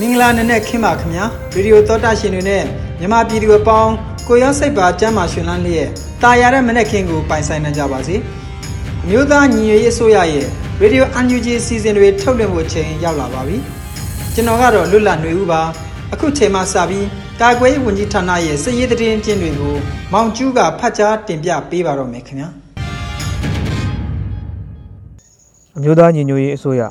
မင်္ဂလာနံနက်ခင်းပါခင်ဗျာရေဒီယိုသောတာရှင်တွေနဲ့မြန်မာပြည်သူအပေါင်းကိုရောက်စိတ်ပါကျမ်းမာရှင်လန်းလေးရဲ့တာယာတဲ့မနက်ခင်းကိုပိုင်ဆိုင်နိုင်ကြပါစေအမျိုးသားညီညွတ်ရေးအစိုးရရဲ့ရေဒီယို UNG စီစဉ်တွေထုတ်လွှင့်မှုအချိန်ရောက်လာပါပြီကျွန်တော်ကတော့လွတ်လပ်နေဦးပါအခုချိန်မှစပြီးကာကွယ်ရေးဝန်ကြီးဌာနရဲ့စည်ရေးသတင်းကျင်းတွေကိုမောင်ကျူးကဖတ်ကြားတင်ပြပေးပါတော့မယ်ခင်ဗျာအမျိုးသားညီညွတ်ရေးအစိုးရ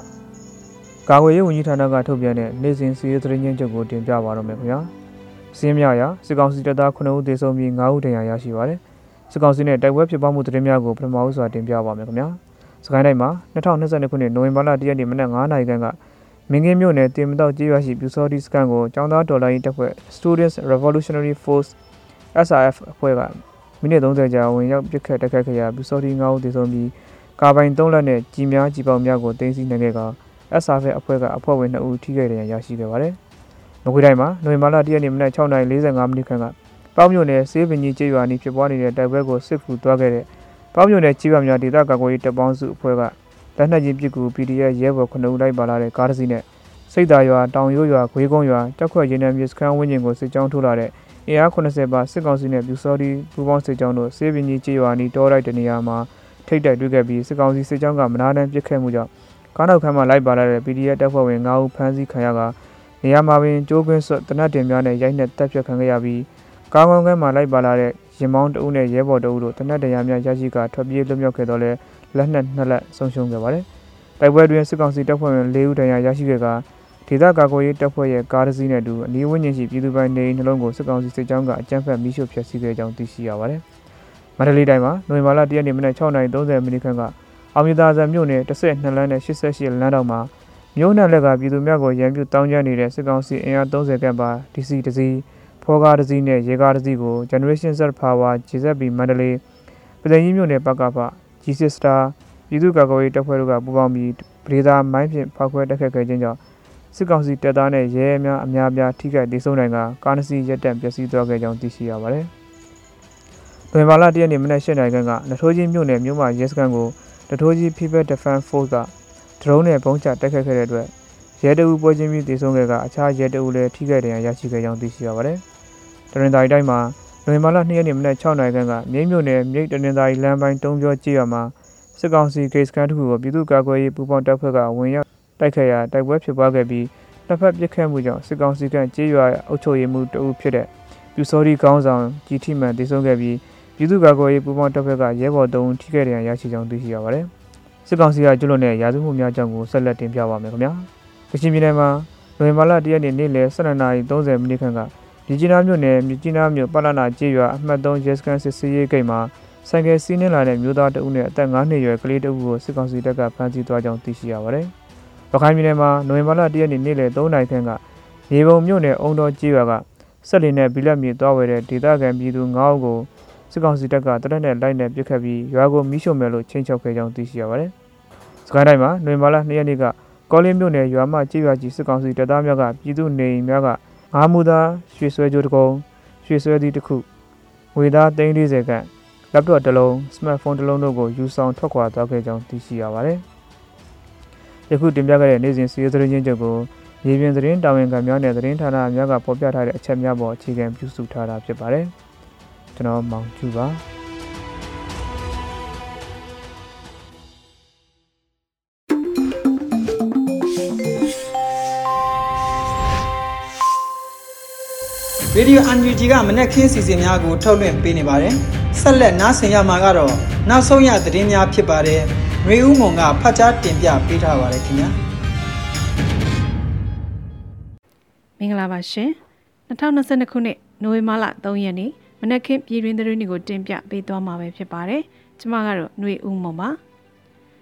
ကာကွယ်ရေးဝန်ကြီးဌာနကထုတ်ပြန်တဲ့နေ့စဉ်စီးရေးသတင်းချင်းချုပ်ကိုတင်ပြပါတော့မယ်ခင်ဗျာ။စင်းမြရာစစ်ကောင်စီတပ်သား9ဦးသေဆုံးပြီး9ဦးဒဏ်ရာရရှိပါတယ်။စစ်ကောင်စီနဲ့တိုက်ပွဲဖြစ်ပွားမှုသတင်းများကိုပထမဦးစွာတင်ပြပါမယ်ခင်ဗျာ။စကိုင်းတိုင်းမှာ2022ခုနှစ်နိုဝင်ဘာလ1ရက်နေ့မနက်9:00နာရီခန့်ကမင်းကင်းမြို့နယ်တင်မတော့ကြေးရွာရှိပြူစောဒီစကန်ကိုចောင်းသားဒေါ်လာရင်းတပ်ဖွဲ့ Students Revolutionary Force SRF အဖွဲ့ကမိနစ်30ကြာဝင်ရောက်ပစ်ခတ်တိုက်ခိုက်ခဲ့ရာပြူစောဒီ9ဦးသေဆုံးပြီးကာပိုင်3လက်နဲ့ကြီးများကြီးပေါင်းများကိုတင်စီနိုင်ခဲ့က SRF အဖွဲ့ကအဖွဲ့ဝင်2ဦးထိခိုက်ဒဏ်ရာရရှိခဲ့ပါတယ်။မကွေးတိုင်းမှာနိုဝင်ဘာလ1ရက်နေ့မနက်6:45မိနစ်ခန့်ကပေါင်းမြို့နယ်စေးပင်ကြီးကျေးရွာနီးဖြစ်ပွားနေတဲ့တိုက်ပွဲကိုစစ်ကူသွားခဲ့တဲ့ပေါင်းမြို့နယ်ကြီးပါများဒေသကာကွယ်ရေးတပ်ပေါင်းစုအဖွဲ့ကလက်နက်ကြီးပစ်ကူ PDF ရဲဘော်9ဦးလိုက်ပါလာတဲ့ကားတစ်စီးနဲ့စိတ်သာရွာတောင်ရိုးရွာခွေးကုန်းရွာကြောက်ခွက်ရင်းနှံမြေစခန်းဝင်းကျင်ကိုစစ်ကြောင်းထိုးလာတဲ့အင်အား80ပါစစ်ကောင်စီနဲ့ပြူစောတီပူးပေါင်းစစ်ကြောင်းတို့စေးပင်ကြီးကျေးရွာနီးတောလိုက်တဲ့နေရာမှာထိတ်တိုက်တွေ့ခဲ့ပြီးစစ်ကောင်စီစစ်ကြောင်းကမနာတမ်းပစ်ခတ်မှုကြောင့် ကားနောက်ခန်းမှာလိုက်ပါလာတဲ့ PDF တပ်ဖွဲ့ဝင်9ဦးဖမ်းဆီးခံရကနေရာမှာပင်ကြိုးကွင်းဆွတ်တနတ်တင်များနဲ့ရိုက်နှက်တပ်ဖြတ်ခံခဲ့ရပြီးကားကောင်းကန်းမှာလိုက်ပါလာတဲ့ရင်မောင်းတအုပ်နဲ့ရဲဘော်တအုပ်တို့တနတ်တရားများရရှိကထွက်ပြေးလွတ်မြောက်ခဲ့တော့လဲလက်နက်နှစ်လက်ဆုံးရှုံးခဲ့ပါတယ်။တိုက်ပွဲတွင်စစ်ကောင်စီတပ်ဖွဲ့ဝင်၄ဦးတရားရရှိခဲ့ကဒေသကာကွယ်ရေးတပ်ဖွဲ့ရဲ့ကားတစ်စီးနဲ့အတူအနီးဝန်းကျင်ရှိပြည်သူပိုင်နေအိမ်နှလုံးကိုစစ်ကောင်စီစစ်ကြောင်းကအကြမ်းဖက်မိရှုဖျက်ဆီးခဲ့ကြောင်းသိရှိရပါတယ်။မန္တလေးတိုင်းမှာနိုဝင်ဘာလ၁ရက်နေ့မနက်6:30မိနစ်ခန့်က အောင်မြသာဆန်မြို့နယ်12လမ်းနဲ့88လမ်းတောင်မှာမြို့နယ်လက်ကပြည်သူများကိုရန်ပြုတောင်းကျနေတဲ့စစ်ကောင်စီအင်အား30ခန့်ပါ DC တစီးဖောကားတစီးနဲ့ရေကားတစီးကို Generation Z Power GZB မန္တလေးပြည်ထောင်ကြီးမြို့နယ်ပကဖ G6 Star ပြည်သူ့ကာကွယ်ရေးတပ်ဖွဲ့တို့ကပူးပေါင်းပြီးပဒေသာမိုင်းဖြင့်ဖောက်ခွဲတိုက်ခတ်ခဲ့ခြင်းကြောင့်စစ်ကောင်စီတပ်သားနဲ့ရဲအများအများပြားထိခိုက်ဒေဆုံးနိုင်ကကားနစီရက်တက်ပျက်စီးသွားခဲ့ကြောင်းသိရှိရပါတယ်။တွင်ဘာလတရက်နေ့မနက်၈နာရီခန့်ကနထိုးကြီးမြို့နယ်မြို့မှာရဲစခန်းကို တထိုးကြီး People Defense Force ကဒရုန်းနဲ့ပုံချတိုက်ခတ်ခဲ့တဲ့အတွက်ရဲတအုပ်ပွဲချင်းပြီးတေဆုံးခဲ့ကအခြားရဲတအုပ်လည်းထိခိုက်ဒဏ်ရာရရှိခဲ့ကြောင်းသိရှိရပါတယ်။တရင်သာရီတိုင်းမှာနိုဝင်ဘာလ2ရက်နေ့မနက်6နာရီခန့်ကမြိတ်မြို့နယ်မြိတ်တရင်သာရီလမ်းပိုင်းတုံးပြောကြေးရွာမှာစစ်ကောင်စီဂိတ်စခန်းတစ်ခုကိုပြည်သူ့ကာကွယ်ရေးပူးပေါင်းတပ်ဖွဲ့ကဝင်ရောက်တိုက်ခိုက်ရာတိုက်ပွဲဖြစ်ပွားခဲ့ပြီးနှစ်ဖက်ပစ်ခတ်မှုကြောင့်စစ်ကောင်စီကကြေးရွာအုပ်ချုပ်ရေးမှူးတအုပ်ဖြစ်တဲ့ပြူစောဒီကောင်းဆောင်ကြီးထိမှန်တေဆုံးခဲ့ပြီး ပြည်သူ့ကာကွယ်ရေးပူးပေါင်းတပ်ဖွဲ့ကရဲဘော်တုံးထိခဲ့တဲ့ရရှိကြောင်းသိရှိရပါတယ်။စစ်ကောင်စီကကျွလွန်တဲ့ရာဇဝမှုများကြောင့်ကိုဆက်လက်တင်ပြပါမယ်ခင်ဗျာ။ကချင်ပြည်နယ်မှာနိုဝင်ဘာလ၁ရက်နေ့နေ့လယ်12:30မိနစ်ခန့်ကမြကြီးနားမြို့နယ်မြကြီးနားမြို့ပလနာကျေးရွာအမှတ်3ရဲစခန်းစစ်ဆေးရေးဂိတ်မှာဆိုင်ကယ်စီးနှင်းလာတဲ့မျိုးသားတအုပ်နဲ့အသက်9နှစ်ရွယ်ကလေးတအုပ်ကိုစစ်ကောင်စီတပ်ကဖမ်းဆီးသွားကြောင်းသိရှိရပါတယ်။ရခိုင်ပြည်နယ်မှာနိုဝင်ဘာလ၁ရက်နေ့နေ့လယ်3:00နာရီခန့်ကရေပုံမြို့နယ်အုံတော်ကျေးရွာကဆက်လီနဲ့ဘီလက်မြေသွားဝယ်တဲ့ဒေသခံပြည်သူ9ဦးကို စစ်ကောင်စီတပ်ကတရက်နဲ့လိုက်နဲ့ပစ်ခတ်ပြီးရွာကိုမိရှုံမယ်လို့ချင်းချောက်ခဲ့ကြောင်းသိရှိရပါတယ်။စကိုင်းတိုင်းမှာနွေမာလာ2ရက်နေ့ကကောလင်းမြို့နယ်ရွာမကြေးရွာကြီးစစ်ကောင်စီတပ်သားများကပြည်သူနေအိမ်များကငါးမူသားရွှေဆွဲကြိုးတစ်ကုံရွှေဆွဲသီးတစ်ခုငွေသား340ခန့် laptop တစ်လုံး smartphone တစ်လုံးတို့ကိုယူဆောင်ထွက်ခွာသွားခဲ့ကြောင်းသိရှိရပါတယ်။ယခုတင်ပြခဲ့တဲ့နေ့စဉ်စီးရီးသတင်းချင်းချုပ်ကိုရေပြင်သတင်းတာဝန်ခံများနဲ့သတင်းဌာနများကဖော်ပြထားတဲ့အချက်များပေါ်အခြေခံပြုစုထားတာဖြစ်ပါတယ်။ ကျွန်တော်မောင်ကျူပါဗီဒီယိုအန်ယူဂျီကမနက်ခင်းစီစဉ်များကိုထုတ်လွှင့်ပေးနေပါတယ်။ဆက်လက်နားဆင်ရမှာကတော့နောက်ဆုံးရသတင်းများဖြစ်ပါတယ်။ရေဦးမွန်ကဖတ်ကြားတင်ပြပေးထားပါတယ်ခင်ဗျာ။မင်္ဂလာပါရှင်။2022ခုနှစ်နိုဝင်ဘာလ3ရက်နေ့ နက်ခင်းပြည်တွင်းသတင်းတွေကိုတင်ပြပေးသွားမှာပဲဖြစ်ပါတယ်ကျွန်မကတော့ຫນွေဦးမွန်ပါ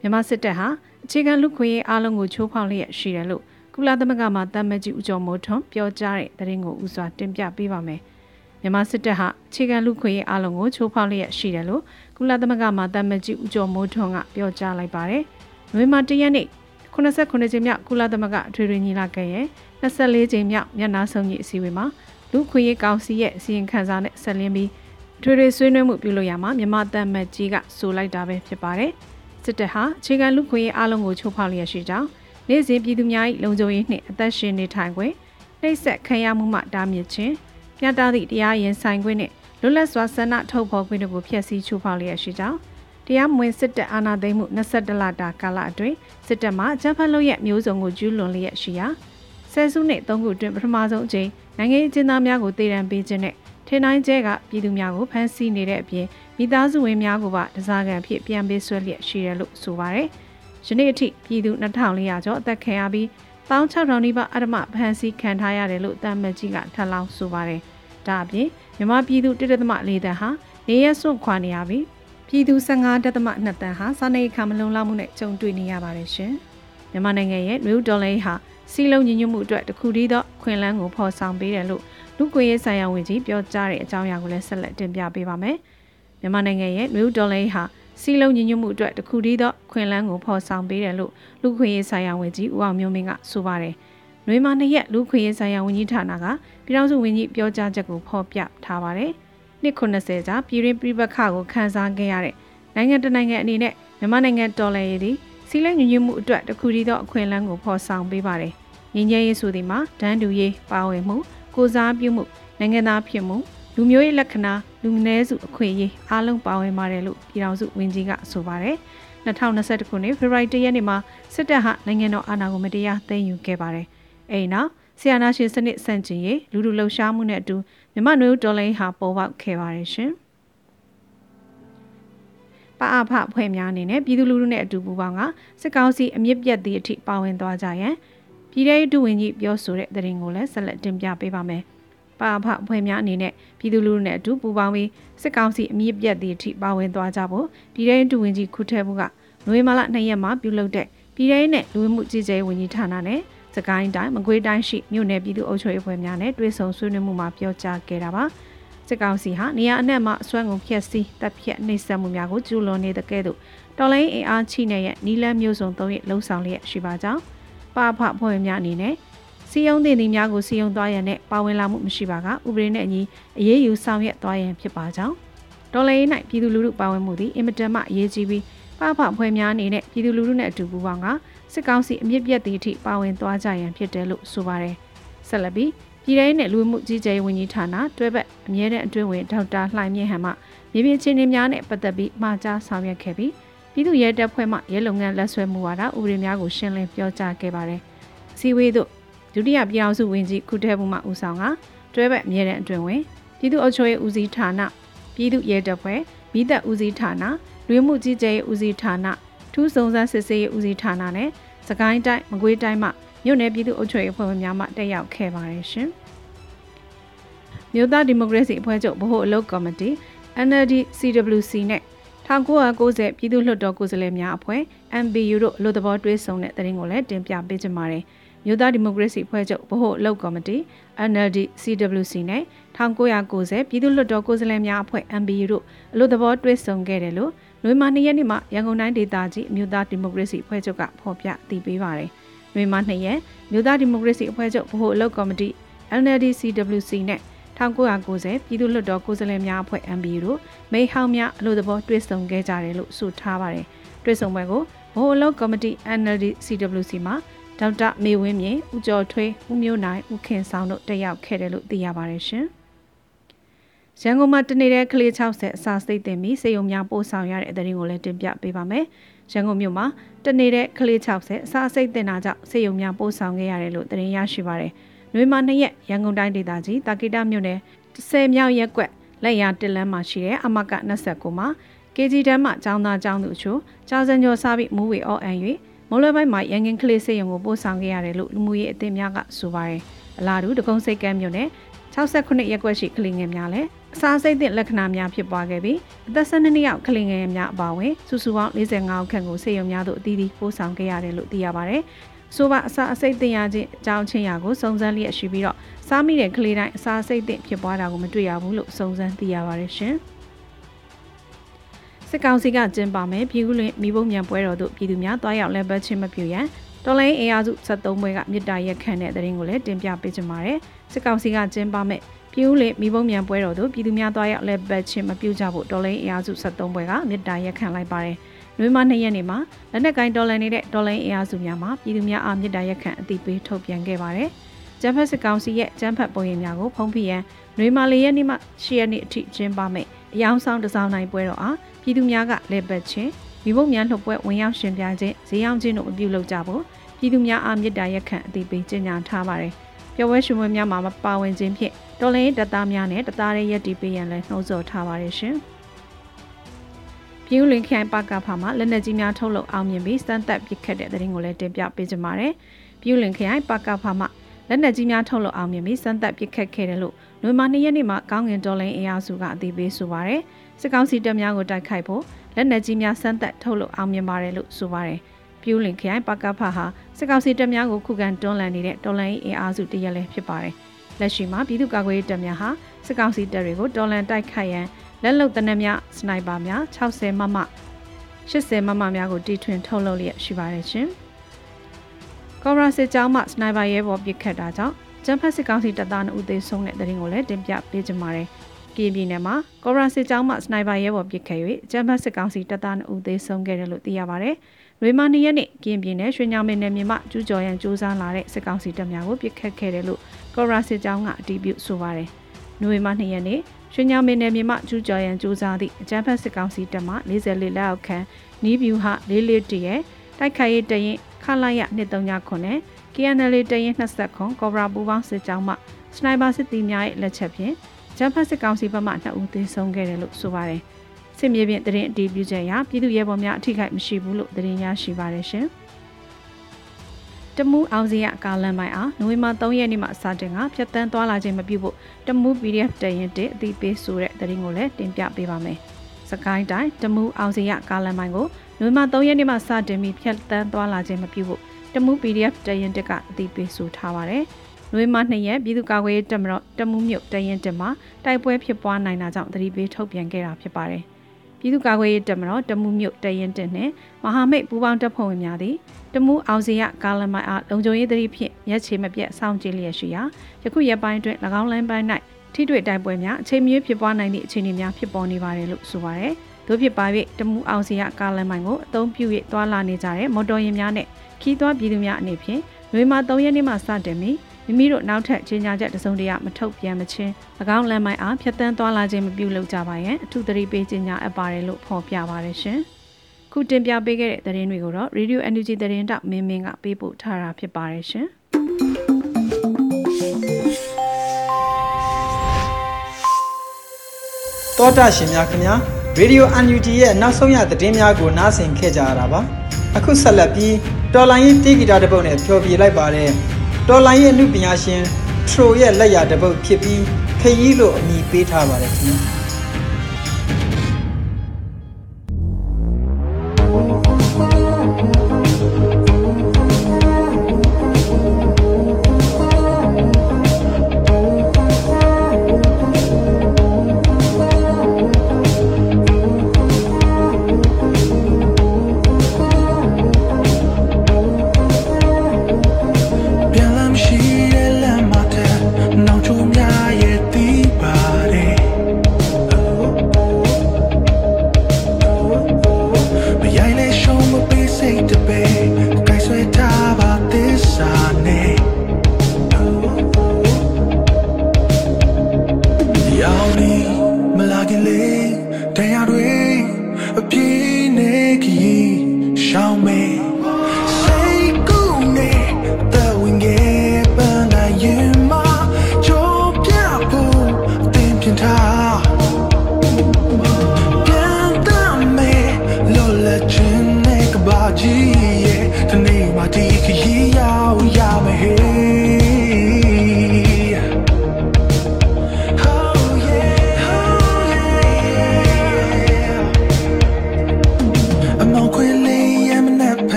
မြန်မာစစ်တပ်ဟာအခြေခံလူခွင့်ရေးအားလုံးကိုချိုးဖောက်လျက်ရှိတယ်လို့ကုလသမဂ္ဂမှတမ်မကြီးဦးကျော်မိုးထွန်းပြောကြားတဲ့သတင်းကိုဥစွာတင်ပြပေးပါမယ်မြန်မာစစ်တပ်ဟာအခြေခံလူခွင့်ရေးအားလုံးကိုချိုးဖောက်လျက်ရှိတယ်လို့ကုလသမဂ္ဂမှတမ်မကြီးဦးကျော်မိုးထွန်းကပြောကြားလိုက်ပါတယ်။နိုဝင်ဘာ၁ရက်နေ့89ကြိမ်မြောက်ကုလသမဂ္ဂအထွေထွေညီလာခံရဲ့24ကြိမ်မြောက်မျက်နှာစုံကြီးအစည်းအဝေးမှာ လူခွင့်ရေးကောင်စီရဲ့အစီရင်ခံစာနဲ့ဆက်လင်းပြီးထွေထွေဆွေးနွေးမှုပြုလုပ်ရမှာမြန်မာတမ်မကြီးကဆိုလိုက်တာပဲဖြစ်ပါတယ်။စစ်တပ်ဟာအခြေခံလူခွင့်ရေးအားလုံးကိုချိုးဖောက်လျက်ရှိကြောင်းနေ့စဉ်ပြည်သူများ၏လုံခြုံရေးနှင့်အသက်ရှင်နေထိုင်ခွင့်နှိပ်စက်ခံရမှုမှတားမြစ်ခြင်းပြသသည့်တရားရင်ဆိုင်ခွင့်နှင့်လွတ်လပ်စွာဆန္ဒထုတ်ဖော်ခွင့်တို့ကိုဖျက်ဆီးချိုးဖောက်လျက်ရှိကြောင်းတရားမဝင်စစ်တပ်အာဏာသိမ်းမှု22လတာကာလအတွင်းစစ်တပ်မှအကြမ်းဖက်လုပ်ရမျိုးစုံကိုကျူးလွန်လျက်ရှိရာဆယ်စုနှစ်သုံးခုအတွင်းပထမဆုံးအကြိမ် နိုင်ငံရေးအကျဉ်းသားများကိုတည်တံပေးခြင်းနဲ့ထင်းတိုင်းကျဲကပြည်သူများကိုဖမ်းဆီးနေတဲ့အပြင်မိသားစုဝင်များကိုပါတစားကန်ဖြစ်ပြန်ပေးဆွဲလျက်ရှိတယ်လို့ဆိုပါတယ်။ယနေ့အထိပြည်သူ2400ကျော်အသက်ခံရပြီး16000နီးပါးအဓမ္မဖမ်းဆီးခံထားရတယ်လို့တမ်မကြီးကထပ်လောင်းဆိုပါတယ်။ဒါအပြင်မြန်မာပြည်သူ1.4တန်းဟာနေရစွန့်ခွာနေရပြီးပြည်သူ15.2တန်းဟာစာနေခါမလုံလောက်မှုနဲ့ကြုံတွေ့နေရပါတယ်ရှင်။မြန်မာနိုင်ငံရဲ့နယူးဒေါ်လာဟာ စီလုံးညီညွတ်မှုအတွက်တခုတည်းသောခွင့်လန်းကိုဖော်ဆောင်ပေးတယ်လို့လူ့ကွန်ရက်ဆိုင်ရာဝန်ကြီးပြောကြားတဲ့အကြောင်းအရာကိုလည်းဆက်လက်တင်ပြပေးပါမယ်။မြန်မာနိုင်ငံရဲ့နယူးဒေါ်လာဟာစီလုံးညီညွတ်မှုအတွက်တခုတည်းသောခွင့်လန်းကိုဖော်ဆောင်ပေးတယ်လို့လူခွင့်ရေးဆိုင်ရာဝန်ကြီးဦးအောင်မျိုးမင်းကဆိုပါတယ်။နှွေးမနှစ်ရက်လူခွင့်ရေးဆိုင်ရာဝန်ကြီးဌာနကပြည်ထောင်စုဝန်ကြီးပြောကြားချက်ကိုဖော်ပြထားပါတယ်။နှစ်90ကြာပြည်ရင်းပြည်ပခါကိုခန်းစားခဲ့ရတဲ့နိုင်ငံတနိုင်ငံအနေနဲ့မြန်မာနိုင်ငံတော်လှန်ရေးသည် စီလုံးညီညွတ်မှုအတွက်တခုတည်းသောအခွင့်အလမ်းကိုဖော်ဆောင်ပေးပါတယ်။ငြိမ်းချမ်းရေးဆိုသည်မှာဒန်းတူရေးပါဝင်မှုကိုစားပြုမှုနိုင်ငံသားဖြစ်မှုလူမျိုးရေးလက္ခဏာလူနည်းစုအခွင့်အရေးအားလုံးပါဝင်ပါတယ်လို့ပြည်ထောင်စုဝန်ကြီးကဆိုပါတယ်2021ခုနှစ်ဖေဖော်ဝါရီလရက်နေ့မှာစစ်တပ်ဟာနိုင်ငံတော်အာဏာကိုမတရားသိမ်းယူခဲ့ပါတယ်အဲဒီနောက်ဆီယနာရှင်စနစ်ဆန့်ကျင်ရေးလူလူလှုပ်ရှားမှုနဲ့အတူမြမနွေဦးဒေါ်လိန်ဟာပေါ်ပေါက်ခဲ့ပါတယ်ရှင် ပအဖဖွဲ့များအနေနဲ့ပြည်သူလူထုနဲ့အတူပူးပေါင်းကစစ်ကောင်စီအမြင့်ပြတ်သည့်အထိပါဝင်သွားကြရန်ပြည်ထောင်စုဝန်ကြီးပြောဆိုတဲ့သတင်းကိုလည်းဆက်လက်တင်ပြပေးပါမယ်။ပါဖအဖွဲ့များအနေနဲ့ပြည်သူလူထုနဲ့အတူပူးပေါင်းပြီးစစ်ကောင်စီအမြင့်ပြတ်သည့်အထိပါဝင်သွားကြဖို့ပြည်ထောင်စုဝန်ကြီးခုထဲမှုကနိုဝင်ဘာလ2ရက်မှာပြုလုပ်တဲ့ပြည်ထောင်နဲ့လူဝင်မှုကြီးကြပ်ရေးဝန်ကြီးဌာနနဲ့စကိုင်းတိုင်းမကွေးတိုင်းရှိမြို့နယ်ပြည်သူ့အုပ်ချုပ်ရေးအဖွဲ့များနဲ့တွဲဆုံဆွေးနွေးမှုမှာပြောကြားခဲ့တာပါ စစ်ကောင်စီဟာနေရာအနှံ့မှာအစွမ်းကုန်ဖျက်ဆီးတပ်ဖြတ်နှိပ်စက်မှုများကိုကျူးလွန်နေတဲ့ကဲ့သို့တော်လိုင်းအင်အားချိနဲ့ရဲ့နီလန်းမျိုးစုံသုံးရလုံဆောင်လျက်ရှိပါကြောင်းပါဖဖွဲ့များအနေနဲ့စီယုံတင်သည်များကိုစီယုံသွားရန်နဲ့ပါဝင်လာမှုမရှိပါကဥပဒေနဲ့အညီအရေးယူဆောင်ရွက်သွားရန်ဖြစ်ပါကြောင်းဒေါ်လာရေး၌ပြည်သူလူထုပါဝင်မှုသည်အင်မတန်မှအရေးကြီးပြီးပပဖွဲ့များအနေနဲ့ပြည်သူလူထုနဲ့အတူပူးပေါင်းကစစ်ကောင်စီအမြင့်ပြတ်သည့်အထိပါဝင်သွားကြရန်ဖြစ်တယ်လို့ဆိုပါတယ်ဆက်လက်ပြီး ပြည်ထောင်နဲ့လူမှုကြီးကြပ်ရေးဝန်ကြီးဌာနတွဲဘက်အမြဲတမ်းအတွင်းဝင်ဒေါက်တာလှိုင်မြင့်ဟန်မှမြေပြင်ချင်းတွေများနဲ့ပတ်သက်ပြီးမှာကြားဆောင်ရွက်ခဲ့ပြီးပြည်သူ့ရဲတပ်ဖွဲ့မှရဲလုပ်ငန်းလက်ဆွဲမှုဝါဒဥပဒေများကိုရှင်းလင်းပြောကြားခဲ့ပါတယ်။စီဝေးတို့ဒုတိယပြည်အောင်စုဝန်ကြီးခုထဲမှုမှဦးဆောင်ကတွဲဘက်အမြဲတမ်းအတွင်ဝင်ပြည်သူ့အုပ်ချုပ်ရေးဦးစီးဌာနပြည်သူ့ရဲတပ်ဖွဲ့မိသက်ဦးစီးဌာနလူမှုကြီးကြပ်ရေးဦးစီးဌာနထူးစုံစမ်းစစ်ဆေးရေးဦးစီးဌာနနဲ့စကိုင်းတိုင်းမကွေးတိုင်းမှ မြို့နယ်ပြည်သူ့အုပ်ချုပ်ရေးအဖွဲ့ဝင်များမှတက်ရောက်ခဲ့ပါတယ်ရှင်မြို့သားဒီမိုကရေစီအဖွဲ့ချုပ်ဗဟိုအလုပ်ကော်မတီ NLD CWC နဲ့1990ပြည်သူ့လွှတ်တော်ကိုယ်စားလှယ်များအဖွဲ့ MBU တို့အလို့သဘောတွဲဆုံတဲ့တဲ့ရင်ကိုလည်းတင်ပြပေးကြပါမယ်။မြို့သားဒီမိုကရေစီအဖွဲ့ချုပ်ဗဟိုအလုပ်ကော်မတီ NLD CWC နဲ့1990ပြည်သူ့လွှတ်တော်ကိုယ်စားလှယ်များအဖွဲ့ MBU တို့အလို့သဘောတွဲဆုံခဲ့တယ်လို့နှွေမာ2ရက်နေ့မှာရန်ကုန်တိုင်းဒေသကြီးမြို့သားဒီမိုကရေစီအဖွဲ့ချုပ်ကဖော်ပြတည်ပေးပါတယ်။ နှွေမာ2ရက်မြို့သားဒီမိုကရေစီအဖွဲ့ချုပ်ဗဟိုအလုပ်ကော်မတီ NLD CWC နဲ့1990ပြည်သူ့လွှတ်တော်ကိုယ်စားလှယ်များအဖွဲ့ MBU တို့မိဟောင်းများအလို့သဘောတွဲဆုံခဲ့ကြတယ်လို့ဆိုထားပါတယ်။တွဲဆုံပွဲကိုဗဟိုအလုပ်ကော်မတီ NLD CWC မှာဒေါက်တာမေဝင်းမြင့်ဦးကျော်ထွေးဦးမျိုးနိုင်ဦးခင်ဆောင်တို့တက်ရောက်ခဲ့တယ်လို့သိရပါတယ်ရှင်။ရန်ကုန်မှာတနေ့တဲ့ကလေး60အစာစိတ်တင်ပြီးစေယုံများပို့ဆောင်ရတဲ့အသတင်းကိုလည်းတင်ပြပေးပါမယ်။ ရန်ကုန်မြို့မှာတနေ့တဲ့ကလေး60အစာစိတ်တင်တာကြောင့်စေယုံများပို့ဆောင်ခဲ့ရတယ်လို့သတင်းရရှိပါတယ်။နွေမာ2ရက်ရန်ကုန်တိုင်းဒေသကြီးတာကိတမြို့နယ်10မြောက်ရက်ကွက်လက်ရတစ်လမ်းမှာရှိတဲ့အမက29မှာ KG တန်းမှာចောင်းသားចောင်းသူအချို့ကြာစံကျော်စားပြီးမူဝေအော်အန်၍မိုးလွယ်ပိုင်းမှာရန်ကင်းကလေးစေယုံကိုပို့ဆောင်ခဲ့ရတယ်လို့လူမှုရေးအသင်းများကဆိုပါတယ်။အလားတူတကုံစိတ်ကမ်းမြို့နယ်68ရက်ကွက်ရှိကလေးငယ်များလည်း အစာစိတ်သင့်လက္ခဏာများဖြစ်ပွားခဲ့ပြီးအသက်12နှစ်ယောက်ကလေးငယ်များအပါအဝင်စုစုပေါင်း45ခန့်ကိုစေယုံများသို့အသီးသီးပို့ဆောင်ခဲ့ရတယ်လို့သိရပါတယ်။ဆိုပါအစာအစိတ်သင့်ရခြင်းအကြောင်းချင်းရာကိုစုံစမ်းလျက်ရှိပြီးတော့စားမိတဲ့ကလေးတိုင်းအစာစိတ်သင့်ဖြစ်ပွားတာကိုမတွေ့ရဘူးလို့စုံစမ်းသိရပါတယ်ရှင်။စစ်ကောင်စီကကျင်းပမယ်ပြည်ဦးလွင်မိဘမြန်ပွဲတော်တို့ပြည်သူများတွားရောက်လက်ပတ်ချင်းမပြုရန်တော်လိုင်းအေယာစု73ဘွဲကမြစ်တာရက်ခန့်တဲ့တဲ့ရင်ကိုလည်းတင်ပြပေးကြပါမယ်စစ်ကောင်စီကကျင်းပမယ် ပြည်ဦးလွင်မိဘမြန်ပွဲတော်တို့ပြည်သူများတွားရောက်လက်ပတ်ချင်းမပြုကြဖို့တော်လိုင်းအေယာစု73ဘွဲကမြစ်တာရက်ခန့်လိုက်ပါတယ်နွေမ2ရက်နေ့မှာလက်နက်ကိုင်းတော်လန်နေတဲ့တော်လိုင်းအေယာစုများမှာပြည်သူများအားမြစ်တာရက်ခန့်အသိပေးထုတ်ပြန်ခဲ့ပါတယ်ကျန်းဖက်စစ်ကောင်စီရဲ့ကျန်းဖက်ပုံရိပ်များကိုဖုံးဖိရန်နွေမာလရက်နေ့မှ10ရက်နေ့အထိကျင်းပမယ်အယောင်ဆောင်တစောင်းနိုင်ပွဲတော်အားပြည်သူများကလက်ပတ်ချင်းမိဘများလှုပ်ပွဲဝင်ရောက်ရှင်ပြခြင်းဈေးရောက်ခြင်းတို့မပြုလုပ်ကြဖို့ပြည်သူများအားမြစ်တာရက်ခန့်အသိပေးကြေညာထားပါတယ်။ ပျော်ပွဲရှင်ပွဲများမှာမပါဝင်ခြင်းဖြင့်တော်လိုင်းတပ်သားများနဲ့တပ်သားရဲ့ရက်တီပေးရန်လည်းနှိုးဆော်ထားပါတယ်ရှင်။ပြည်ဦးလင်ခိုင်ပါကဖာမှာလက်နက်ကြီးများထုတ်လုပ်အောင်မြင်ပြီးစမ်းသပ်ပစ်ခတ်တဲ့တဲ့ရင်ကိုလည်းတင်ပြပေးကြပါမယ်။ပြည်ဦးလင်ခိုင်ပါကဖာမှာလက်နက်ကြီးများထုတ်လုပ်အောင်မြင်ပြီးစမ်းသပ်ပစ်ခတ်ခဲ့တယ်လို့နိုဝင်ဘာ၂ရက်နေ့မှာကောင်းငင်တော်လိုင်းအင်အားစုကအသိပေးဆိုပါရယ်စစ်ကောင်စီတပ်များကိုတိုက်ခိုက်ဖို့လက်နက်ကြီးများစမ်းသပ်ထုတ်လုပ်အောင်မြင်ပါတယ်လို့ဆိုပါရယ် ပြူးလင်ခရိုင်ပကဖဟာစစ်ကောင်စီတပ်များကိုခုခံတွန်းလှန်နေတဲ့တော်လိုင်းအင်အားစုတရက်လည်းဖြစ်ပါတယ်လက်ရှိမှာပြည်သူ့ကာကွယ်ရေးတပ်များဟာစစ်ကောင်စီတပ်တွေကိုတော်လှန်တိုက်ခိုက်ရန်လက်လုံတနက်များစနိုက်ပါများ60မမ80မမများကိုတီထွင်ထုတ်လုပ်လျက်ရှိပါတယ်ရှင်။ကော်ရာစစ်ကြောင်းမှစနိုက်ပါရဲဘော်ပစ်ခတ်တာကြောင့်ကျန်းဖက်စစ်ကောင်စီတပ်သား2ဦးသေဆုံးတဲ့တဲ့ရင်ကိုလည်းတင်ပြပေးကြပါမယ်။ကီပြည်နယ်မှာကော်ရာစစ်ကြောင်းမှစနိုက်ပါရဲဘော်ပစ်ခတ်၍ကျန်းဖက်စစ်ကောင်စီတပ်သား2ဦးသေဆုံးခဲ့တယ်လို့သိရပါဗျ။ လွေမာနီရက်နေ့ကင်းပြည်နယ်ရွှေညောင်မင်းနယ်မြေမှာကျူးကျော်ရန်စူးစမ်းလာတဲ့စစ်ကောင်စီတပ်များကိုပစ်ခတ်ခဲ့တယ်လို့ကော်ရာစစ်ကြောင်းကအတည်ပြုဆိုပါတယ်။နိုဝင်ဘာ2ရက်နေ့ရွှေညောင်မင်းနယ်မြေမှာကျူးကျော်ရန်စူးစမ်းသည့်အကြမ်းဖက်စစ်ကောင်စီတပ်မှ44လက်အောက်ခံနီးဗျူဟာ44တရဲ့တိုက်ခိုက်ရေးတရင်ခလာရ239နဲ့ KNL တရင်20ခွန်ကော်ဘရာပူပေါင်းစစ်ကြောင်းမှစနိုက်ပါစစ်သည်များရဲ့လက်ချက်ဖြင့်ဂျမ်ဖတ်စစ်ကောင်စီဘက်မှ2ဦးသေဆုံးခဲ့တယ်လို့ဆိုပါတယ်။ စစ်မြေပြင်တရင်အတီးပြုချက်အရပြည်သူရဲဘော်များအထိခိုက်မရှိဘူးလို့သတင်းရရှိပါတယ်ရှင်။တမူးအောင်စီရကာလန်မိုင်အားနိုဝင်ဘာ3ရက်နေ့မှာစတင်ကဖြတ်တန်းသွားလာခြင်းမပြုဖို့တမူး PDF တရင်တအသိပေးဆိုတဲ့သတင်းကိုလည်းတင်ပြပေးပါမယ်။စကိုင်းတိုင်းတမူးအောင်စီရကာလန်မိုင်ကိုနိုဝင်ဘာ3ရက်နေ့မှာစတင်ပြီးဖြတ်တန်းသွားလာခြင်းမပြုဖို့တမူ PDF တရင်တက်ကအသိပေးဆိုထားပါတယ်။နိုဝင်ဘာ2ရက်ပြည်သူ့ကာကွယ်ရေးတပ်မတော်တမူမြို့တရင်တက်မှာတိုက်ပွဲဖြစ်ပွားနိုင်တာကြောင့်သတိပေးထုတ်ပြန်ခဲ့တာဖြစ်ပါတယ်။ ပြည်သူ့ကာကွယ်ရေးတပ်မတော်တမူမြို့တရင်တက်နဲ့မဟာမိတ်ပူးပေါင်းတပ်ဖွဲ့ဝင်များသည်တမူအောင်စီရကာလမိုင်အားလုံခြုံရေးသတိဖြင့်ရက်ချေမပြတ်စောင့်ကြည့်လျက်ရှိရာယခုရက်ပိုင်းတွင်၎င်းလမ်းပိုင်း၌ထိတွေ့တိုက်ပွဲများအချိန်မီဖြစ်ပွားနိုင်သည့်အခြေအနေများဖြစ်ပေါ်နေပါတယ်လို့ဆိုပါတယ်။တို့ဖြစ်ပါ၍တမူအောင်စီရကာလမိုင်ကိုအသုံးပြု၍သွာလာနေကြတဲ့မော်တော်ယာဉ်များနဲ့ခီးသွွားပြည်သူများအနေဖြင့်နွေမာ3ရက်နေ့မှစတင်ပြီး မိမိတို့နောက်ထပ်ကြေညာချက်တစုံတရာမထုတ်ပြန်မချင်း၎င်းလမ်းမိုင်းအားဖျက်ဆီးသွားလာခြင်းမပြုလုပ်ကြပါရန်အထူးသတိပေးကြေညာအပ်ပါတယ်လို့ဖော်ပြပါတယ်ရှင်။ခုတင်ပြပေးခဲ့တဲ့သတင်းတွေကိုတော့ Radio Energy သတင်းတောက်မင်းမင်းကပေးပို့ထားတာဖြစ်ပါတယ်ရှင်။တောတာရှင်များခင်ဗျာ Radio UNG ရဲ့နောက်ဆုံးရသတင်းများကိုနားဆင်ခဲ့ကြရတာပါအခုဆက်လက်ပြီးတော်လိုင်းရေးတေးဂီတာတစ်ပုဒ်နဲ့ဖျော်ဖြေလိုက်ပါတယ် တော်လိုင်းရေးအမှုပညာရှင်ထရိုရဲ့လက်ရာတစ်ပုဒ်ဖြစ်ပြီးခရီးလို့အမည်ပေးထားပါတယ်ခင်ဗျာ 到没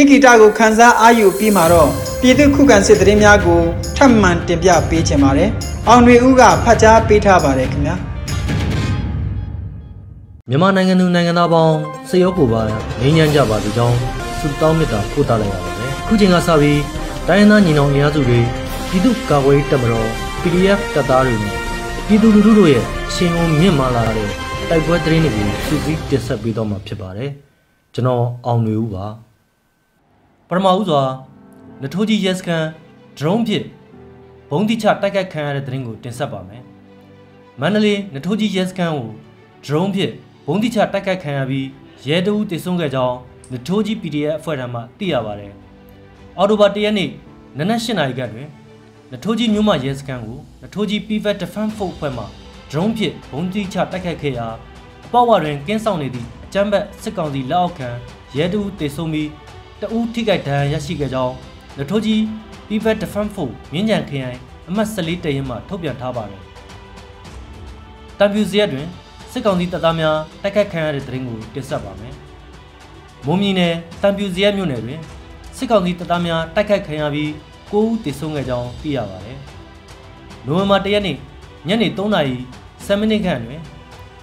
တေးဂီတကိုခန်းစားအားယူပြီးမှတော့ပြည်သူခုခံစစ်သတင်းများကိုထပ်မံတင်ပြပေးချင်ပါတယ်။အောင်တွေဦးကဖတ်ကြားပေးထားပါတယ်ခင်ဗျာ။မြန်မာနိုင်ငံသူနိုင်ငံသားပေါင်းစရောကိုပါငြိမ်းချမ်းကြပါစေကြောင်းဆုတောင်းမေတ္တာပို့သလိုက်ရပါတယ်။ခုချိန်ကစပြီးတိုင်းရင်းသားညီနောင်အင်အားစုတွေပြည်သူ့ကာကွယ်ရေးတပ်မတော် PDF တပ်သားတွေနဲ့ပြည်သူလူထုတို့ရဲ့အရှင်အုံမြင့်မာလာတဲ့တိုက်ပွဲသတင်းတွေကိုစုစည်းတင်ဆက်ပေးတော့မှာဖြစ်ပါတယ်။ကျွန်တော်အောင်နေဦးပါ။ ပထမဦးစွာနထိုးကြီးရဲစခန်းဒရုန်းဖြင့်ဘုံတိချတိုက်ခိုက်ခံရတဲ့သတင်းကိုတင်ဆက်ပါမယ်။မန္တလေးနထိုးကြီးရဲစခန်းကိုဒရုန်းဖြင့်ဘုံတိချတိုက်ခိုက်ခံရပြီးရဲတအူးတည်ဆုံးခဲ့ကြောင်းနထိုးကြီး PDF အဖွဲ့ထံမှသိရပါတယ်။အော်တိုဘာ၁ရက်နေ့နနက်၈နာရီခန့်တွင်နထိုးကြီးမြို့မရဲစခန်းကိုနထိုးကြီး PVT Defense Force အဖွဲ့မှဒရုန်းဖြင့်ဘုံတိချတိုက်ခိုက်ခဲ့ရာအပေါက်ဝတွင်ကင်းဆောင်နေသည့်အကြမ်းဖက်စစ်ကောင်စီလက်အောက်ခံရဲတအူးတည်ဆုံးပြီး တအူးထိခိုက်ဒဏ်ရာရရှိခဲ့ကြောင်းနထိုးကြီး PVT Defense Force မြင်းကြံခရိုင်အမှတ်14တရင်မှထုတ်ပြန်ထားပါတယ်။တံပြူစရက်တွင်စစ်ကောင်စီတပ်သားများတိုက်ခိုက်ခံရတဲ့တဲ့ရင်ကိုတင်ဆက်ပါမယ်။မွန်ပြည်နယ်တံပြူစရက်မြို့နယ်တွင်စစ်ကောင်စီတပ်သားများတိုက်ခိုက်ခံရပြီး9ဦးသေဆုံးခဲ့ကြောင်းသိရပါတယ်။နိုဝင်ဘာ၁ရက်နေ့ညနေ3:00နာရီ7မိနစ်ခန့်တွင်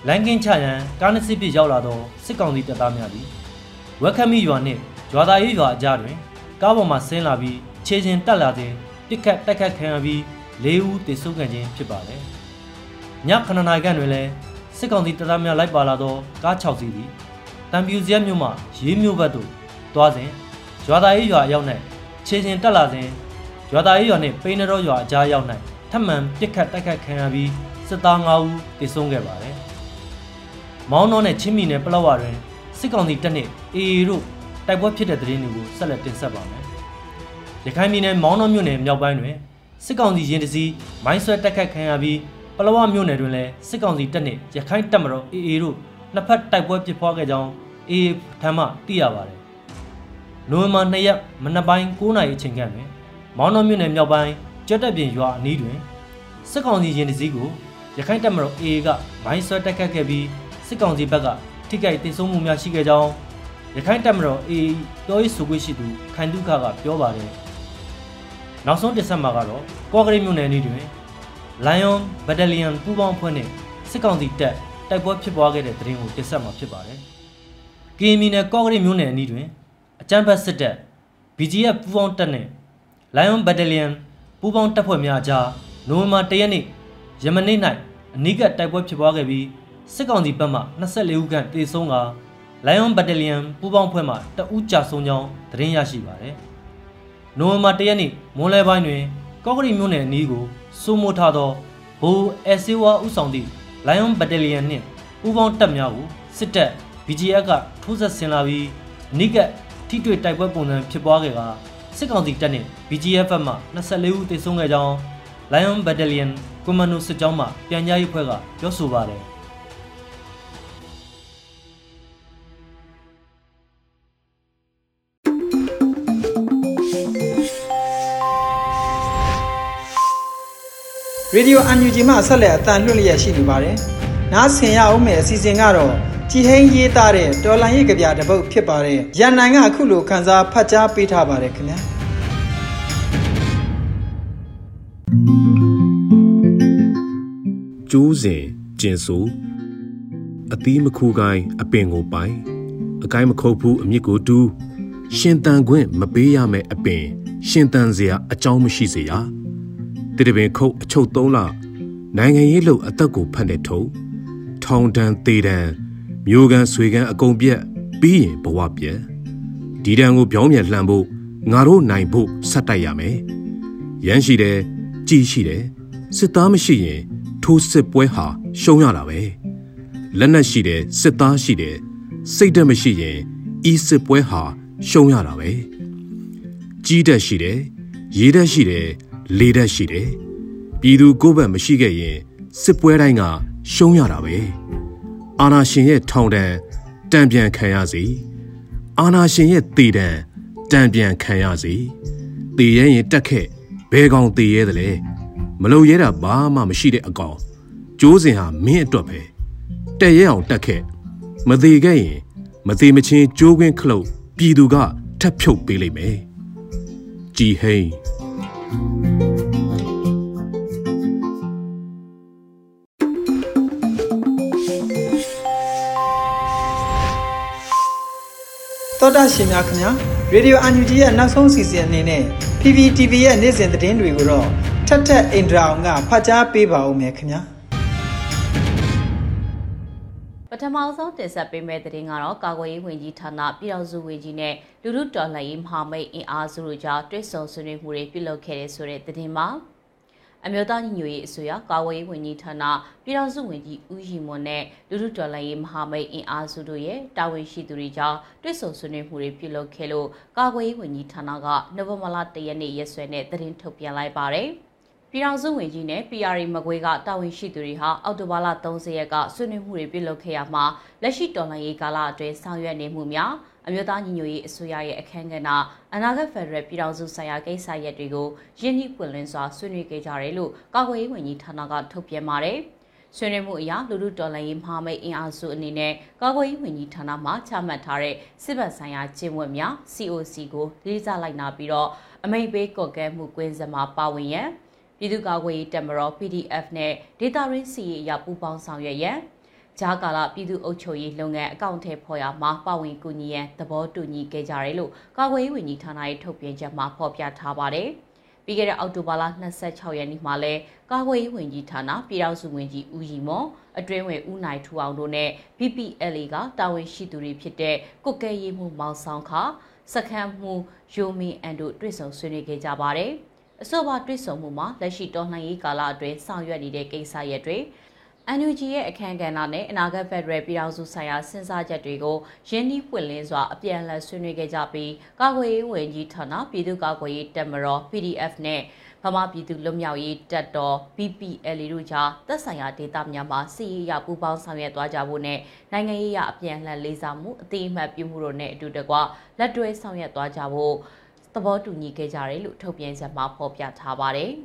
လမ်းကင်းချရန်ကားနှစ်စီးဖြင့်ရောက်လာသောစစ်ကောင်စီတပ်သားများသည်ဝက်ခမီရွာနှင့် ရွာသားရေးရွာအကြားတွင် ကားပေါ်မှဆင်းလာပြီးခြေချင်းတက်လာစဉ်ပစ်ခတ်တိုက်ခတ်ခံရပြီး၄ဦးသေဆုံးခဲ့ခြင်းဖြစ်ပါတယ်။ည9နာရီခန့်တွင်လည်းစစ်ကောင်စီတပ်သားများလိုက်ပါလာသောကား6စီးသည်တံပြူစရက်မြို့မှရေးမြို့ဘက်သို့တွားစဉ်ရွာသားရေးရွာအရောက်၌ခြေချင်းတက်လာစဉ်ရွာသားရေးရွာနှင့်ပိန်းနရောရွာအကြားရောက်၌ထပ်မံပစ်ခတ်တိုက်ခတ်ခံရပြီးစစ်သား9ဦးသေဆုံးခဲ့ပါတယ်။မောင်းတော်နဲ့ချင်းမီနယ်ပလောဝတွင်စစ်ကောင်စီတပ်နှင့် AA တို့ တိုက်ပွဲဖြစ်တဲ့တဲ့ရင်တွေကိုဆက်လက်တင်ဆက်ပါမယ်။ရခိုင်ပြည်နယ်မောင်းတော်မြို့နယ်မြောက်ပိုင်းတွင်စစ်ကောင်စီရင်တစည်းမိုင်းဆွဲတိုက်ခတ်ခံရပြီးပလောဝမြို့နယ်တွင်လည်းစစ်ကောင်စီတပ်နှင့်ရခိုင်တပ်မတော် AA တို့နှစ်ဖက်တိုက်ပွဲဖြစ်ပွားခဲ့ကြောင်း AA ထံမှသိရပါတယ်။နိုဝင်ဘာ2ရက်မနက်ပိုင်း9:00နာရီအချိန်ခန့်တွင်မောင်းတော်မြို့နယ်မြောက်ပိုင်းကြက်တက်ပြင်ရွာအနီးတွင်စစ်ကောင်စီရင်တစည်းကိုရခိုင်တပ်မတော် AA ကမိုင်းဆွဲတိုက်ခတ်ခဲ့ပြီးစစ်ကောင်စီဘက်ကထိခိုက်ဒေဆုံးမှုများရှိခဲ့ကြောင်း ရခိုင်တပ်မတော် AA ပြောရေးဆိုခွင့်ရှိသူခိုင်တုခကပြောပါတယ်။နောက်ဆုံးတစ်ဆက်မှာကတော့ကော့ကရိတ်မြို့နယ်အနီးတွင် Lion Battalion ပူးပေါင်းအဖွဲ့နဲ့စစ်ကောင်စီတပ်တိုက်ပွဲဖြစ်ပွားခဲ့တဲ့တဲ့ရင်ကိုတင်ဆက်မှာဖြစ်ပါတယ်။ကရင်ပြည်နယ်ကော့ကရိတ်မြို့နယ်အနီးတွင်အကြမ်းဖက်စစ်တပ် BGF ပူးပေါင်းတပ်နဲ့ Lion Battalion ပူးပေါင်းတပ်ဖွဲ့များအကြားနိုဝင်ဘာ၁ရက်နေ့ယမနေ့၌အနီးကပ်တိုက်ပွဲဖြစ်ပွားခဲ့ပြီးစစ်ကောင်စီဘက်မှ24ဦးခန့်တေဆုံးက Lion Battalion ပူးပေါင်းဖွဲ့မှတအူးကြာဆုံးကြောင်းသတင်းရရှိပါတယ်။နိုဝင်ဘာ၁ရက်နေ့မွန်းလယ်ပိုင်းတွင် ကော့ကရိတ်မြို့နယ်အနီးကိုစိုးမိုးထားသောဘိုးအက်ဆေဝါဥဆောင်သည့် Lion Battalion နှင့်ပူးပေါင်းတပ်များကိုစစ်တပ် BGF ကထိုးဆက်ဆင်လာပြီးအနိကထိတွေ့တိုက်ပွဲပုံစံဖြစ်ပွားခဲ့ကစစ်ကောင်စီတပ်နှင့် BGF မှ24ဦးသေဆုံးခဲ့ကြောင်း Lion Battalion Commando စစ်ကြောင်းမှပြန်ကြားရေးဖွဲ့ကပြောဆိုပါတယ်။ Radio UNG မှဆက်လက်အတန်လွှင့်လျက်ရှိနေပါတယ်။နားဆင်ရအောင်မယ့်အစီအစဉ်ကတော့ကြည်ဟင်းရေးသားတဲ့တော်လန်ရေးကြပြတစ်ပုဒ်ဖြစ်ပါတယ်။ရန်နိုင်ကအခုလိုခန်းစားဖတ်ကြားပေးထားပါတယ်ခင်ဗျာ။ကျိုးစဉ်ကျင်ဆိုအသီးမခုကိုင်းအပင်ကိုပိုင်အကိုင်းမခုတ်ဘူးအမြစ်ကိုတူးရှင်တန်ခွင့်မပေးရမယ့်အပင် ရှင်တန်စရာအကြောင်းမရှိစေရ တတပင်ခုတ်အချုပ်သုံးလနိုင်ငံရေးလို့အသက်ကိုဖတ်နေထုံထောင်တန်းသေးတန်းမျိုးကန်ဆွေကန်အကုန်ပြက်ပြီးရင်ဘဝပြက်ဒီတန်းကိုပြောင်းပြန်လှန်ဖို့ငါတို့နိုင်ဖို့ဆက်တိုက်ရမယ်ရမ်းရှိတယ်ကြည်ရှိတယ်စစ်သားမရှိရင်ထိုးစစ်ပွဲဟာရှုံးရတာပဲလက်နက်ရှိတယ်စစ်သားရှိတယ်စိတ်ဓာတ်မရှိရင်ဤစစ်ပွဲဟာရှုံးရတာပဲကြီးတက်ရှိတယ်ရေးတက်ရှိတယ် လေတက်ရှိတယ်ပြည်သူကိုယ်ဘက်မရှိခဲ့ရင်စစ်ပွဲတိုင်းကရှုံးရတာပဲအာနာရှင်ရဲ့ထောင်တန်းတံပြန်ခံရစီအာနာရှင်ရဲ့တေတံတံပြန်ခံရစီတေရဲရင်တက်ခဲ့ဘဲကောင်တေရဲတယ်လေမလုံရဲတာဘာမှမရှိတဲ့အကောင်ကျိုးစင်ဟာမင်းအတွက်ပဲတက်ရဲအောင်တက်ခဲ့မသေးခဲ့ရင်မသေးမချင်းကျိုးခွင်းခလုတ်ပြည်သူကထပ်ဖြုတ်ပေးလိမ့်မယ်ကြည်ဟိန်သော တာရှင်များခင်ဗျာရေဒီယိုအန်ယူဂျီရဲ့နောက်ဆုံးစီစဉ်အနေနဲ့ PPTV ရဲ့နေ့စဉ်သတင်းတွေကိုတော့ထက်ထက်အင်ဒရာအောင်ကဖတ်ကြားပေးပါဦးမယ်ခင်ဗျာ ထမဆုံးတင်ဆက်ပေးမယ့်သတင်းကတော့ကာကွယ်ရေးဝန်ကြီးဌာနပြည်ထောင်စုဝန်ကြီးနဲ့လူလူတော်လှန်ရေးမဟာမိတ်အင်အားစုတို့ကြားတွဲဆုံဆွေးနွေးမှုတွေပြုလုပ်ခဲ့တဲ့ဆိုတဲ့သတင်းမှာအမျိုးသားညီညွတ်ရေးအစိုးရကာကွယ်ရေးဝန်ကြီးဌာနပြည်ထောင်စုဝန်ကြီးဦးရီမွန်နဲ့လူလူတော်လှန်ရေးမဟာမိတ်အင်အားစုတို့ရဲ့တာဝန်ရှိသူတွေကြားတွဲဆုံဆွေးနွေးမှုတွေပြုလုပ်ခဲ့လို့ကာကွယ်ရေးဝန်ကြီးဌာနကနိုဝင်ဘာလ၁ရက်နေ့ရက်စွဲနဲ့သတင်းထုတ်ပြန်လိုက်ပါတယ်။ ပြည်ထောင်စုဝန်ကြီးနဲ့ PRA မကွေးကတာဝန်ရှိသူတွေဟာအောက်တိုဘာလ30ရက်ကဆွေးနွေးမှုတွေပြုလုပ်ခဲ့ရမှာလက်ရှိတော်လှန်ရေးကာလအတွင်းဆောင်ရွက်နေမှုများအမျိုးသားညီညွတ်ရေးအစိုးရရဲ့အခမ်းကဏ္ဍအနာဂတ်ဖက်ဒရယ်ပြည်ထောင်စုဆိုင်ရာကိစ္စရပ်တွေကိုရင်းနှီးပွင့်လင်းစွာဆွေးနွေးခဲ့ကြတယ်လို့ကာကွယ်ရေးဝန်ကြီးဌာနကထုတ်ပြန်ပါတယ်။ဆွေးနွေးမှုအရလူလူတော်လှန်ရေးမဟာမိတ်အင်အားစုအနေနဲ့ကာကွယ်ရေးဝန်ကြီးဌာနမှချမှတ်ထားတဲ့စစ်ဘက်ဆိုင်ရာကျင့်ဝတ်များ COC ကိုလေးစားလိုက်နာပြီးတော့အမိန့်ပေးကော့ကဲမှုကွင်းစမှာပါဝင်ရန် ပြည်သူ့ကာကွယ်ရေးတပ်မတော် PDF နဲ့ဒေတာရင်းစီရေးအရာပူးပေါင်းဆောင်ရွက်ရန်ဂျာကာလာပြည်သူ့အုပ်ချုပ်ရေးလုပ်ငန်းအကောင့်ထဲဖော်ရမှာပါဝင်ကူညီရန်သဘောတူညီခဲ့ကြတယ်လို့ကာကွယ်ရေးဝန်ကြီးဌာနရဲ့ထုတ်ပြန်ချက်မှာဖော်ပြထားပါတယ်။ပြီးခဲ့တဲ့အောက်တိုဘာလ26ရက်နေ့မှာလဲကာကွယ်ရေးဝန်ကြီးဌာနပြည်ထောင်စုဝန်ကြီးဦးရီမော်အတွင်းဝင်ဦးနိုင်ထူအောင်တို့နဲ့ BPLA ကတာဝန်ရှိသူတွေဖြစ်တဲ့ကုတ်ကဲရေးမှုမောင်ဆောင်ခစခန်းမှုယိုမီအန်တို့တွေ့ဆုံဆွေးနွေးခဲ့ကြပါတယ်။ အဆိုပါတွေ့ဆုံမှုမှာလက်ရှိတော်လှန်ရေးကာလအတွင်းဆောင်ရွက်နေတဲ့ကိစ္စရပ်တွေ NUG ရဲ့အခမ်းကဏ္ဍနဲ့အနာဂတ်ဖက်ဒရယ်ပြည်ထောင်စုဆိုင်ရာစဉ်းစားချက်တွေကိုရင်းနှီးပွင့်လင်းစွာအပြန်အလှန်ဆွေးနွေးခဲ့ကြပြီးကာကွယ်ရေးဝန်ကြီးဌာနပြည်သူ့ကာကွယ်ရေးတပ်မတော် PDF နဲ့ဗမာပြည်သူ့လွတ်မြောက်ရေးတပ်တော် BPL တို့ကြားသက်ဆိုင်ရာဒေသများမှာစီရေးရပူးပေါင်းဆောင်ရွက်သွားကြဖို့နဲ့နိုင်ငံရေးရအပြန်အလှန်လေးစားမှုအတိအမှတ်ပြုမှုတို့နဲ့အတူတကွလက်တွဲဆောင်ရွက်သွားကြဖို့ သဘောတူညီခဲ့ကြတယ်လို့ထုတ်ပြန်ချက်မှာဖော်ပြထားပါတယ်။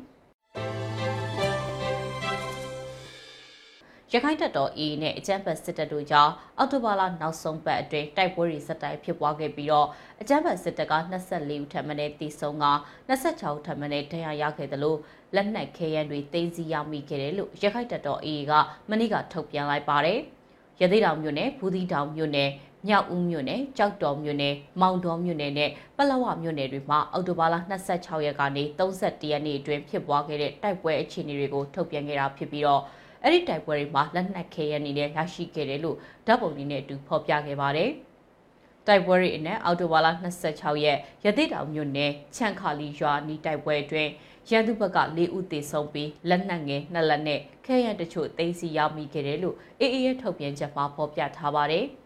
ရခိုင်တပ်တော် AA နဲ့အကြမ်းဖက်စစ်တပ်တို့ကြားအောက်တိုဘာလနောက်ဆုံးပတ်အတွင်းတိုက်ပွဲတွေစက်တိုက်ဖြစ်ပွားခဲ့ပြီးတော့အကြမ်းဖက်စစ်တပ်က24ဦးထပ်မံတေဆုံးက26ဦးထပ်မံဒဏ်ရာရခဲ့တယ်လို့လက်နက်ခဲယမ်းတွေတင်းစီရမိခဲ့တယ်လို့ရခိုင်တပ်တော် AA ကမနေ့ကထုတ်ပြန်လိုက်ပါတယ်။ရသေးတောင်မြို့နယ်ဘူးသီးတောင်မြို့နယ် မြောက်ဦးမြို့နယ်ကြောက်တော်မြို့နယ်မောင်တော်မြို့နယ်နဲ့ပလောဝမြို့နယ်တွေမှာအောက်တိုဘာလ26ရက်ကနေ31ရက်နေ့အတွင်းဖြစ်ပွားခဲ့တဲ့တိုက်ပွဲအခြေအနေတွေကိုထုတ်ပြန်ခဲ့တာဖြစ်ပြီးတော့အဲ့ဒီတိုက်ပွဲတွေမှာလက်နက်ခဲယမ်းအနေနဲ့ရရှိခဲ့တယ်လို့ဓာတ်ပုံတွေနဲ့အတူဖော်ပြခဲ့ပါတယ်။တတိုက်ပွဲတွေအနက်အော်တိုဘာလ26ရက်ရတိတောင်မြို့နယ်ချန့်ခါလီရွာနီးတိုက်ပွဲအတွင်းရန်သူဘက်က၄ဦးသေဆုံးပြီးလက်နက်ငယ်နှစ်လက်နဲ့ခဲရန်တချို့သိမ်းဆည်းရမိခဲ့တယ်လို့အေအေရဲ့ထုတ်ပြန်ချက်မှာဖော်ပြထားပါတယ်။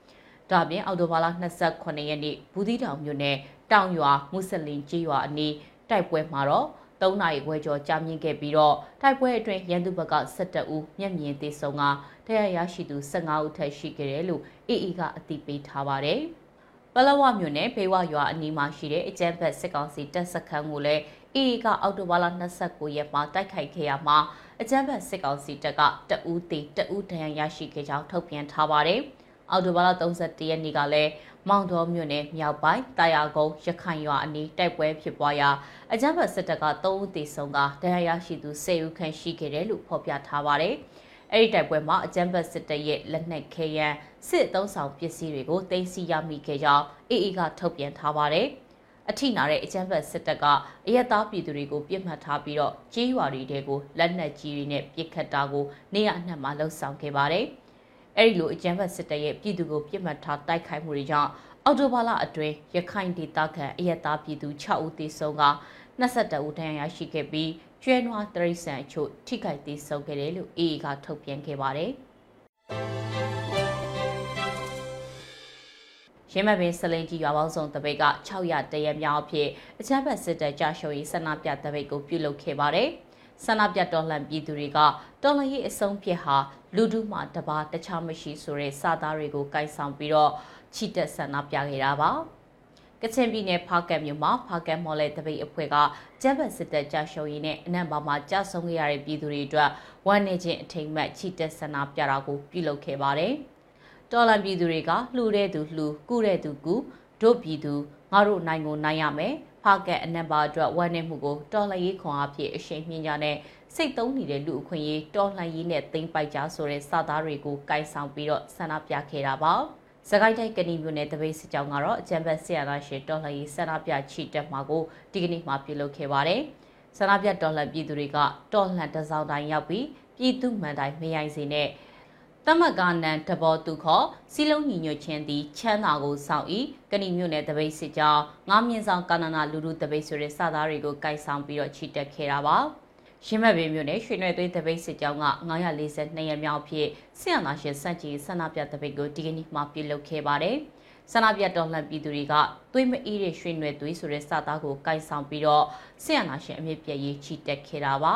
ဒါပြင်အော်တိုဘာလ28ရက်နေ့ဘူးသီးတောင်မြို့နယ်တောင်ရွာမွတ်စလင်ကြီးရွာအနီးတိုက်ပွဲမှာတော့3နာရီခွဲကျော်ကြာမြင့်ခဲ့ပြီးတော့တိုက်ပွဲအတွင်းရန်သူဘက်က17ဦးမျက်မြင်သေဆုံးကတရားရရှိသူ15ဦးထက်ရှိခဲ့တယ်လို့အေအေကအသိပေးထားပါတယ်။ပလဝမြို့နယ်ဘေးဝရွာအနီးမှာရှိတဲ့အကျန်းဖက်စစ်ကောင်စီတပ်စခန်းကိုလည်းအေအေကအောက်တိုဘာလ29ရက်မှာတိုက်ခိုက်ခဲ့ရမှာအကျန်းဖက်စစ်ကောင်စီတပ်ကတအူးသေးတအူးဒဏ်ရာရရှိခဲ့ကြောင်းထုတ်ပြန်ထားပါတယ်။ အောက်တိုဘာလ31ရက်နေ့ကလည်းမောင်တော်မြို့နယ်မြောက်ပိုင်းတာယာကုန်းရခိုင်ရွာအနီးတိုက်ပွဲဖြစ်ပွားရာအကြမ်းဖက်စစ်တပ်က3ဦးသေဆုံးကဒဏ်ရာရရှိသူ10ဦးခန့်ရှိခဲ့တယ်လို့ဖော်ပြထားပါတယ်။အဲ့ဒီတိုက်ပွဲမှာအကြမ်းဖက်စစ်တပ်ရဲ့လက်နက်ခဲယမ်းစစ်သုံးဆောင်ပစ္စည်းတွေကိုတင်စီရမိခဲ့ကြောင်းအေအေကထုတ်ပြန်ထားပါတယ်။အထိနာတဲ့အကြမ်းဖက်စစ်တပ်ကအရက်သားပြည်သူတွေကိုပြစ်မှတ်ထားပြီးတော့ကြေးရွာတွေကိုလက်နက်ကြီးတွေနဲ့ပစ်ခတ်တာကိုနေရအနှံ့မှာလှုပ်ဆောင်ခဲ့ပါတယ်။ အဲ့ဒီလိုအကြမ်းဖက်စစ်တပ်ရဲ့ပြည်သူကိုပြစ်မှတ်ထားတိုက်ခိုက်မှုတွေကြောင့်အော်တိုဘာလအတွင်းရခိုင်ဒေသခံအရက်သားပြည်သူ6ဦးသေဆုံးက22ဦးဒဏ်ရာရရှိခဲ့ပြီးကျွဲနွားတရိษံအချို့ထိခိုက်သေဆုံးခဲ့တယ်လို့အေအေကထုတ်ပြန်ခဲ့ပါတယ်။ရင်းမပင်စလင်ကြီးရွာပေါင်းစုံတပိတ်က600တရက်မြောက်အဖြစ်အချမ်းဘတ်စစ်တပ်ကြာရှုံးရေးဆန္ဒပြတပိတ်ကိုပြုလုပ်ခဲ့ပါတယ်။ ဆန္ဒပြတော်လှန်ပြည်သူတွေကတော်လှန်ရေးအဆုံးဖြစ်ဟာလူထုမှတပါတခြားမရှိဆိုတဲ့စာသားတွေကိုကိုင်ဆောင်ပြီးတော့ချီတက်ဆန္ဒပြခဲ့တာပါကချင်ပြည်နယ်ဖားကတ်မြို့မှာဖားကတ်မော်လဲတပိတ်အဖွဲ့ကကျပ်ဘတ်စစ်တပ်ကြာရှုံးရင်းနဲ့အနံပါမှာကြာဆုံးခဲ့ရတဲ့ပြည်သူတွေအတွက်ဝမ်းနေခြင်းအထိမ်မှတ်ချီတက်ဆန္ဒပြတာကိုပြုလုပ်ခဲ့ပါတယ်တော်လန်ပြည်သူတွေကလှူတဲ့သူလှူကုတဲ့သူကုတို့ပြည်သူငါတို့နိုင်ကိုနိုင်ရမယ် ဖားကက်အနက်ပါအတွက်ဝမ်းနည်းမှုကိုတော်လှန်ရေးခွန်အားဖြင့်အရှိန်မြင့်ကြတဲ့စိတ်သုံးနေတဲ့လူအခွင့်အရေးတော်လှန်ရေးနဲ့သိမ်းပိုက်ကြဆိုတဲ့စာသားတွေကိုကိုင်ဆောင်ပြီးတော့ဆန္ဒပြခဲ့တာပါ။စကိုင်းတိုင်းကဏီမြို့နယ်တပိတ်စစ်ကြောင်းကတော့အကြံဖက်ဆရာသားရှင်တော်လှန်ရေးဆန္ဒပြချီတက်မှာကိုဒီကနေ့မှပြုလုပ်ခဲ့ပါတယ်။ဆန္ဒပြတော်လှန်ပြည်သူတွေကတော်လှန်တစောင်းတိုင်းရောက်ပြီးပြည်သူမှန်တိုင်းမယိုင်စေနဲ့ တမကနန်တဘောသူခေါ်စီလုံးညီညွတ်ခြင်းသည်ချမ်းသာကိုဆောင်ဤကဏီမြို့နယ်တပိတ်စစ်ကြောင်းငားမြင့်ဆောင်ကာနနာလူလူတပိတ်ဆိုတဲ့စသားတွေကိုကိုက်ဆောင်ပြီးတော့ချီတက်ခဲ့တာပါရင်းမပင်မြို့နယ်ရွှေနွယ်သွေးတပိတ်စစ်ကြောင်းက942ရက်မြောက်ဖြစ်ဆင်ရနာရှင်စန့်ကြီးဆန္ဒပြတပိတ်ကိုဒီကနေ့မှပြုလုပ်ခဲ့ပါတယ်ဆန္ဒပြတော်လှန်ပြည်သူတွေကသွေးမအေးတဲ့ရွှေနွယ်သွေးဆိုတဲ့စသားကိုကိုက်ဆောင်ပြီးတော့ဆင်ရနာရှင်အမြင့်ပြည့်ရေးချီတက်ခဲ့တာပါ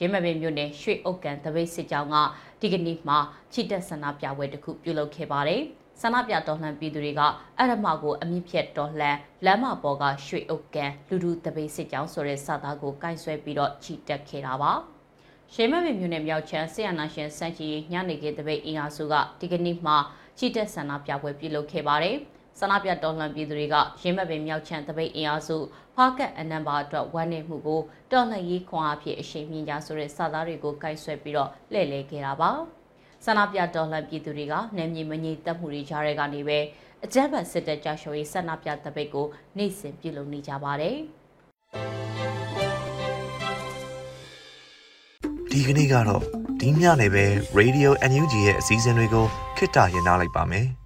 ရင်းမပင်မြို့နယ်ရွှေအုတ်ကန်တပိတ်စစ်ကြောင်းကဒီကနေ့မှချီတက်ဆန္ဒပြပွဲတစ်ခုပြုလုပ်ခဲ့ပါတယ်။ဆန္ဒပြတော်လှန်ပြည်သူတွေကအရမကိုအမြင့်ဖြတ်တော်လှန်လမ်းမပေါ်ကရွှေအုပ်ကန်လူလူတပိတ်စစ်ကြောင်းဆိုတဲ့စာသားကိုကင်ဆွဲပြီးတော့ချီတက်ခဲ့တာပါ။ရှေမမေမြို့နယ်မြောက်ချမ်းဆီယနာရှင်စန့်ချီညနေခင်းတပိတ်အင်အားစုကဒီကနေ့မှချီတက်ဆန္ဒပြပွဲပြုလုပ်ခဲ့ပါတယ်။ ဆန္ဒပြတော်လှန်ပြည်သူတွေကရင်းမပင်မြောက်ချမ်းတပိတ်အင်အားစုဖားကတ်အနံပါအတွက်ဝမ်းနေမှုကိုတော်လှန်ရေးခွန်အားဖြင့်အရှိန်မြင့်ကြဆိုတဲ့စာသားတွေကိုကိုက်ဆွဲပြီးတော့လှည့်လည်ခဲ့တာပါဆန္ဒပြတော်လှန်ပြည်သူတွေကနယ်မြေမငြိမ်သက်မှုတွေကြားထဲကနေပဲအကြမ်းဖက်စစ်တပ်ကြောက်ရွံ့ရေးဆန္ဒပြတပိတ်ကိုနေ့စဉ်ပြုလုပ်နေကြပါတယ်ဒီကနေ့ကတော့ဒီညနေပဲ Radio NUG ရဲ့အစည်းအဝေးကိုခਿੱတရရနိုင်ပါမယ်။